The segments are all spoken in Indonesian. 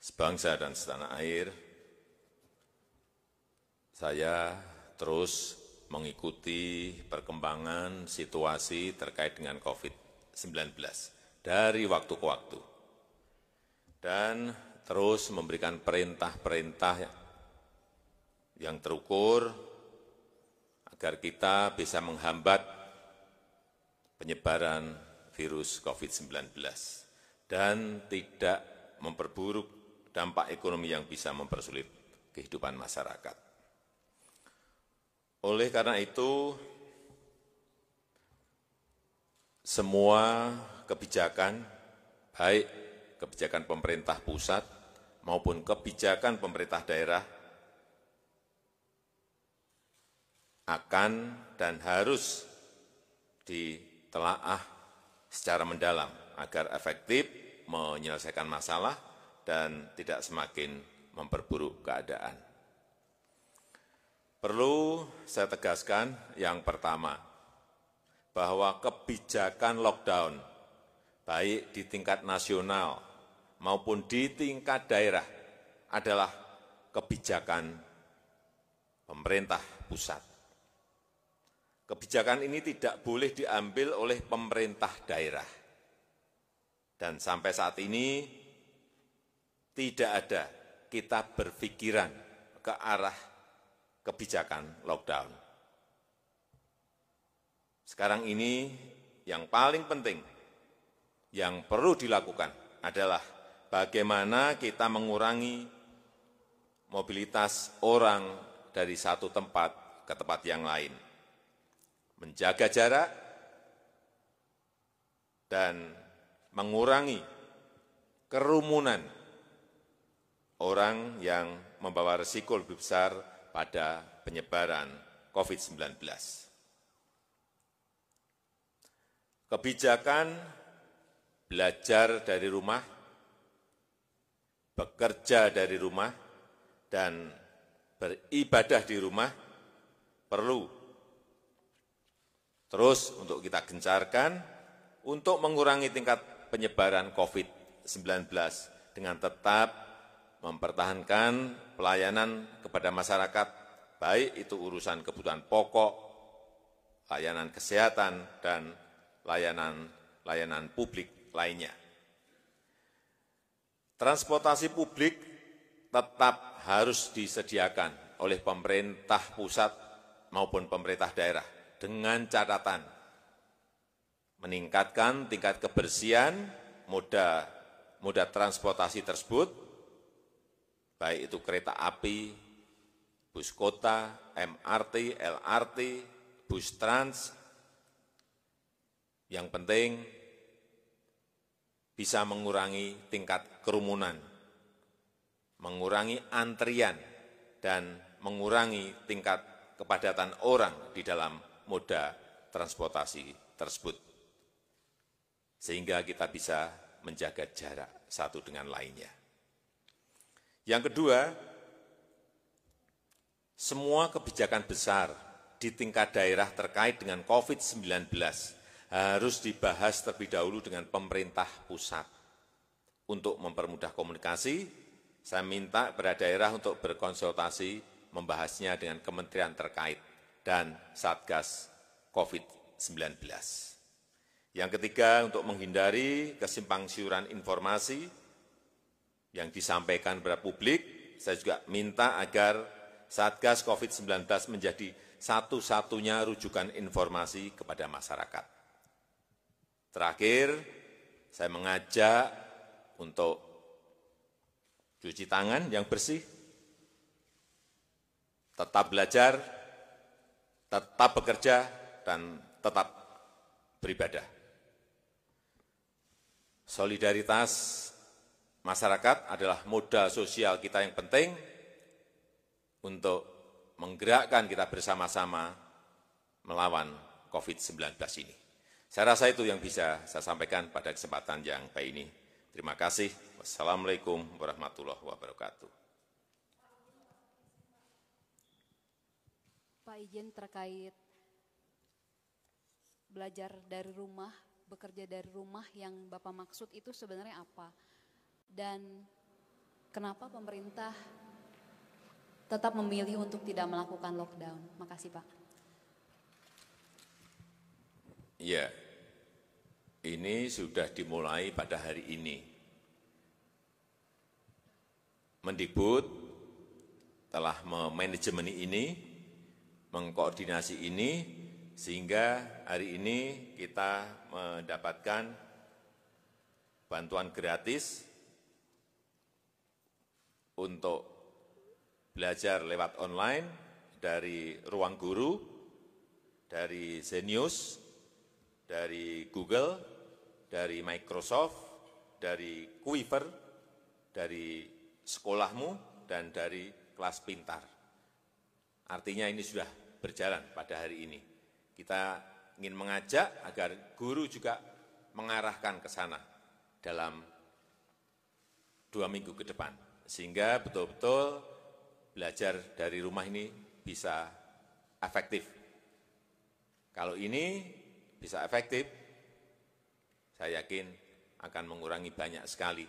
sebangsa dan setanah air, saya terus mengikuti perkembangan situasi terkait dengan COVID-19 dari waktu ke waktu. Dan terus memberikan perintah-perintah yang terukur agar kita bisa menghambat penyebaran virus COVID-19 dan tidak memperburuk dampak ekonomi yang bisa mempersulit kehidupan masyarakat. Oleh karena itu, semua kebijakan, baik kebijakan pemerintah pusat maupun kebijakan pemerintah daerah akan dan harus ditelaah secara mendalam agar efektif menyelesaikan masalah dan tidak semakin memperburuk keadaan. Perlu saya tegaskan yang pertama, bahwa kebijakan lockdown, baik di tingkat nasional maupun di tingkat daerah, adalah kebijakan pemerintah pusat. Kebijakan ini tidak boleh diambil oleh pemerintah daerah. Dan sampai saat ini tidak ada kita berpikiran ke arah kebijakan lockdown. Sekarang ini yang paling penting yang perlu dilakukan adalah bagaimana kita mengurangi mobilitas orang dari satu tempat ke tempat yang lain menjaga jarak, dan mengurangi kerumunan orang yang membawa risiko lebih besar pada penyebaran COVID-19. Kebijakan belajar dari rumah, bekerja dari rumah, dan beribadah di rumah perlu Terus untuk kita gencarkan untuk mengurangi tingkat penyebaran COVID-19 dengan tetap mempertahankan pelayanan kepada masyarakat, baik itu urusan kebutuhan pokok, layanan kesehatan, dan layanan-layanan publik lainnya. Transportasi publik tetap harus disediakan oleh pemerintah pusat maupun pemerintah daerah dengan catatan meningkatkan tingkat kebersihan moda moda transportasi tersebut, baik itu kereta api, bus kota, MRT, LRT, bus trans. Yang penting bisa mengurangi tingkat kerumunan, mengurangi antrian, dan mengurangi tingkat kepadatan orang di dalam moda transportasi tersebut. Sehingga kita bisa menjaga jarak satu dengan lainnya. Yang kedua, semua kebijakan besar di tingkat daerah terkait dengan COVID-19 harus dibahas terlebih dahulu dengan pemerintah pusat. Untuk mempermudah komunikasi, saya minta kepada daerah untuk berkonsultasi membahasnya dengan kementerian terkait dan Satgas COVID-19. Yang ketiga, untuk menghindari kesimpang siuran informasi yang disampaikan kepada publik, saya juga minta agar Satgas COVID-19 menjadi satu-satunya rujukan informasi kepada masyarakat. Terakhir, saya mengajak untuk cuci tangan yang bersih, tetap belajar, tetap bekerja, dan tetap beribadah. Solidaritas masyarakat adalah modal sosial kita yang penting untuk menggerakkan kita bersama-sama melawan COVID-19 ini. Saya rasa itu yang bisa saya sampaikan pada kesempatan yang baik ini. Terima kasih. Wassalamualaikum warahmatullahi wabarakatuh. Pak izin terkait belajar dari rumah, bekerja dari rumah yang Bapak maksud itu sebenarnya apa? Dan kenapa pemerintah tetap memilih untuk tidak melakukan lockdown? Makasih Pak. Ya, ini sudah dimulai pada hari ini. Mendikbud telah memanajemen ini, mengkoordinasi ini, sehingga hari ini kita mendapatkan bantuan gratis untuk belajar lewat online dari ruang guru, dari Zenius, dari Google, dari Microsoft, dari Quiver, dari sekolahmu, dan dari kelas pintar. Artinya ini sudah berjalan pada hari ini. Kita ingin mengajak agar guru juga mengarahkan ke sana dalam dua minggu ke depan. Sehingga betul-betul belajar dari rumah ini bisa efektif. Kalau ini bisa efektif, saya yakin akan mengurangi banyak sekali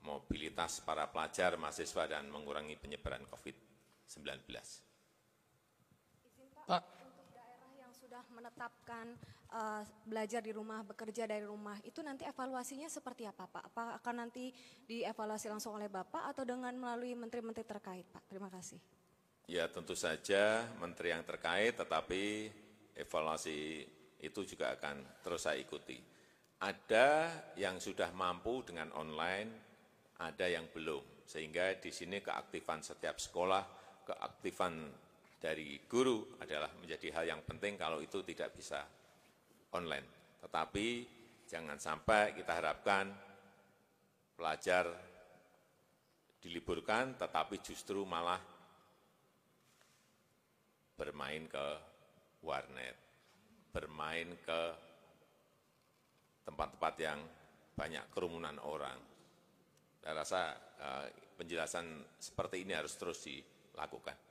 mobilitas para pelajar, mahasiswa, dan mengurangi penyebaran COVID-19. Pak, untuk daerah yang sudah menetapkan uh, belajar di rumah, bekerja dari rumah, itu nanti evaluasinya seperti apa Pak? Apakah akan nanti dievaluasi langsung oleh Bapak atau dengan melalui menteri-menteri terkait Pak? Terima kasih. Ya tentu saja menteri yang terkait, tetapi evaluasi itu juga akan terus saya ikuti. Ada yang sudah mampu dengan online, ada yang belum. Sehingga di sini keaktifan setiap sekolah, keaktifan dari guru adalah menjadi hal yang penting kalau itu tidak bisa online. Tetapi jangan sampai kita harapkan pelajar diliburkan, tetapi justru malah bermain ke warnet, bermain ke tempat-tempat yang banyak kerumunan orang. Saya rasa uh, penjelasan seperti ini harus terus dilakukan.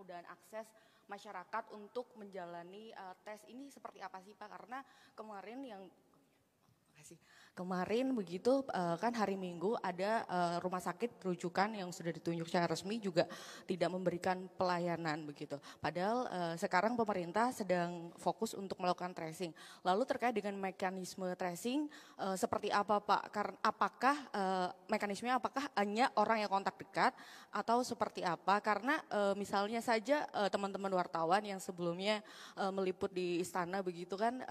Kemudahan akses masyarakat untuk menjalani uh, tes ini seperti apa sih Pak? Karena kemarin yang kasih. Kemarin begitu uh, kan hari Minggu ada uh, rumah sakit rujukan yang sudah ditunjuk secara resmi juga tidak memberikan pelayanan begitu. Padahal uh, sekarang pemerintah sedang fokus untuk melakukan tracing. Lalu terkait dengan mekanisme tracing seperti apa Pak? Karena apakah mekanismenya apakah hanya orang yang kontak dekat atau seperti apa? Karena misalnya saja teman-teman wartawan yang sebelumnya meliput di istana begitu kan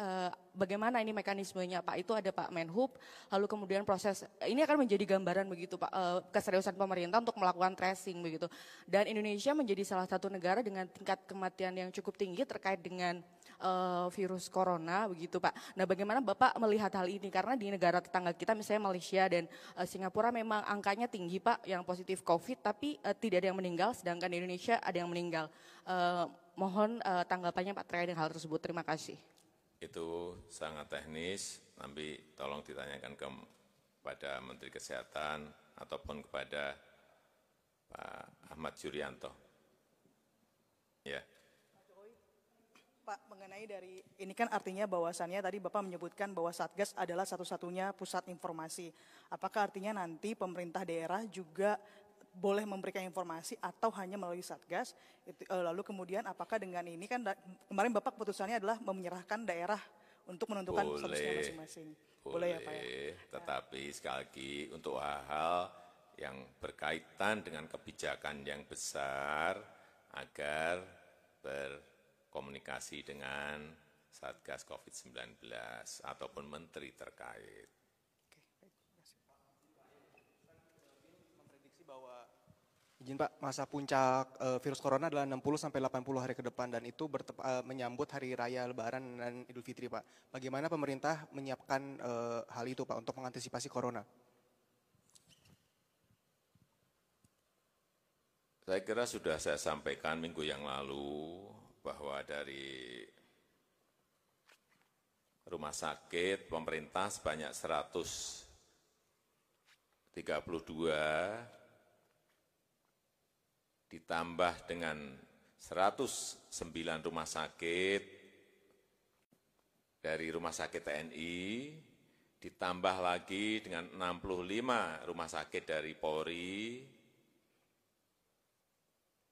bagaimana ini mekanismenya Pak? Itu ada Pak Menhub lalu kemudian proses ini akan menjadi gambaran begitu Pak uh, keseriusan pemerintah untuk melakukan tracing begitu. Dan Indonesia menjadi salah satu negara dengan tingkat kematian yang cukup tinggi terkait dengan uh, virus corona begitu Pak. Nah, bagaimana Bapak melihat hal ini karena di negara tetangga kita misalnya Malaysia dan uh, Singapura memang angkanya tinggi Pak yang positif Covid tapi uh, tidak ada yang meninggal sedangkan di Indonesia ada yang meninggal. Uh, mohon uh, tanggapannya Pak terkait dengan hal tersebut. Terima kasih. Itu sangat teknis, nanti tolong ditanyakan kepada Menteri Kesehatan ataupun kepada Pak Ahmad Yuryanto. Ya. Pak, mengenai dari ini kan artinya bahwasannya tadi Bapak menyebutkan bahwa Satgas adalah satu-satunya pusat informasi. Apakah artinya nanti pemerintah daerah juga boleh memberikan informasi atau hanya melalui Satgas. Itu, eh, lalu kemudian apakah dengan ini kan kemarin Bapak keputusannya adalah menyerahkan daerah untuk menentukan boleh, statusnya masing-masing. Boleh, boleh ya Pak ya? Tetapi ya. sekali lagi untuk hal-hal yang berkaitan dengan kebijakan yang besar agar berkomunikasi dengan Satgas COVID-19 ataupun menteri terkait. Izin Pak, masa puncak uh, virus corona adalah 60 sampai 80 hari ke depan dan itu uh, menyambut hari raya Lebaran dan Idul Fitri, Pak. Bagaimana pemerintah menyiapkan uh, hal itu, Pak, untuk mengantisipasi corona? Saya kira sudah saya sampaikan minggu yang lalu bahwa dari rumah sakit pemerintah sebanyak 132 ditambah dengan 109 rumah sakit. Dari Rumah Sakit TNI, ditambah lagi dengan 65 rumah sakit dari Polri,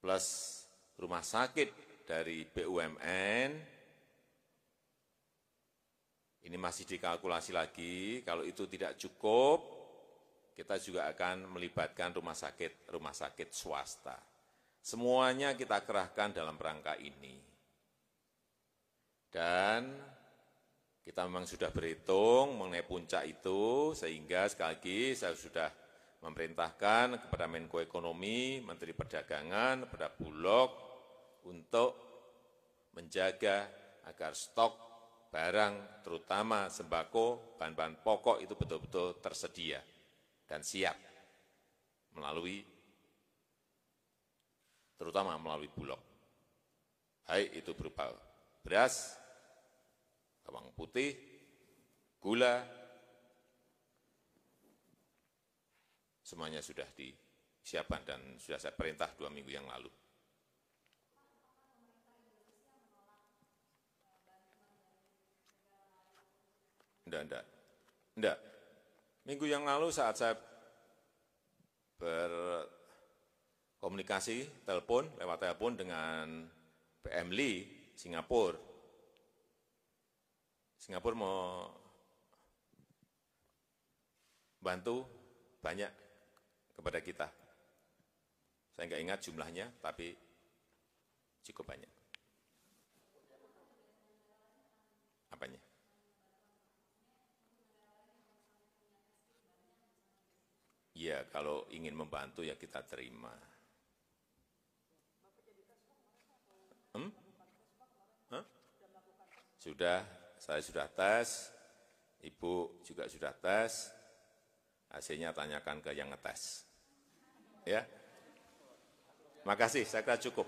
plus rumah sakit dari BUMN, ini masih dikalkulasi lagi, kalau itu tidak cukup, kita juga akan melibatkan rumah sakit-rumah sakit swasta. Semuanya kita kerahkan dalam rangka ini. Dan kita memang sudah berhitung mengenai puncak itu, sehingga sekali lagi saya sudah memerintahkan kepada Menko Ekonomi, Menteri Perdagangan, kepada Bulog, untuk menjaga agar stok barang, terutama sembako, bahan-bahan pokok itu betul-betul tersedia dan siap melalui, terutama melalui Bulog. Baik itu berupa beras, bawang putih, gula, semuanya sudah disiapkan dan sudah saya perintah dua minggu yang lalu. Enggak, enggak. Enggak. Minggu yang lalu saat saya berkomunikasi telepon, lewat telepon dengan PM Lee, Singapura, Singapura mau bantu banyak kepada kita. Saya enggak ingat jumlahnya, tapi cukup banyak. Apanya? Ya, kalau ingin membantu ya kita terima. Sudah, saya sudah tes, Ibu juga sudah tes, hasilnya tanyakan ke yang ngetes. Ya, makasih, saya kira cukup.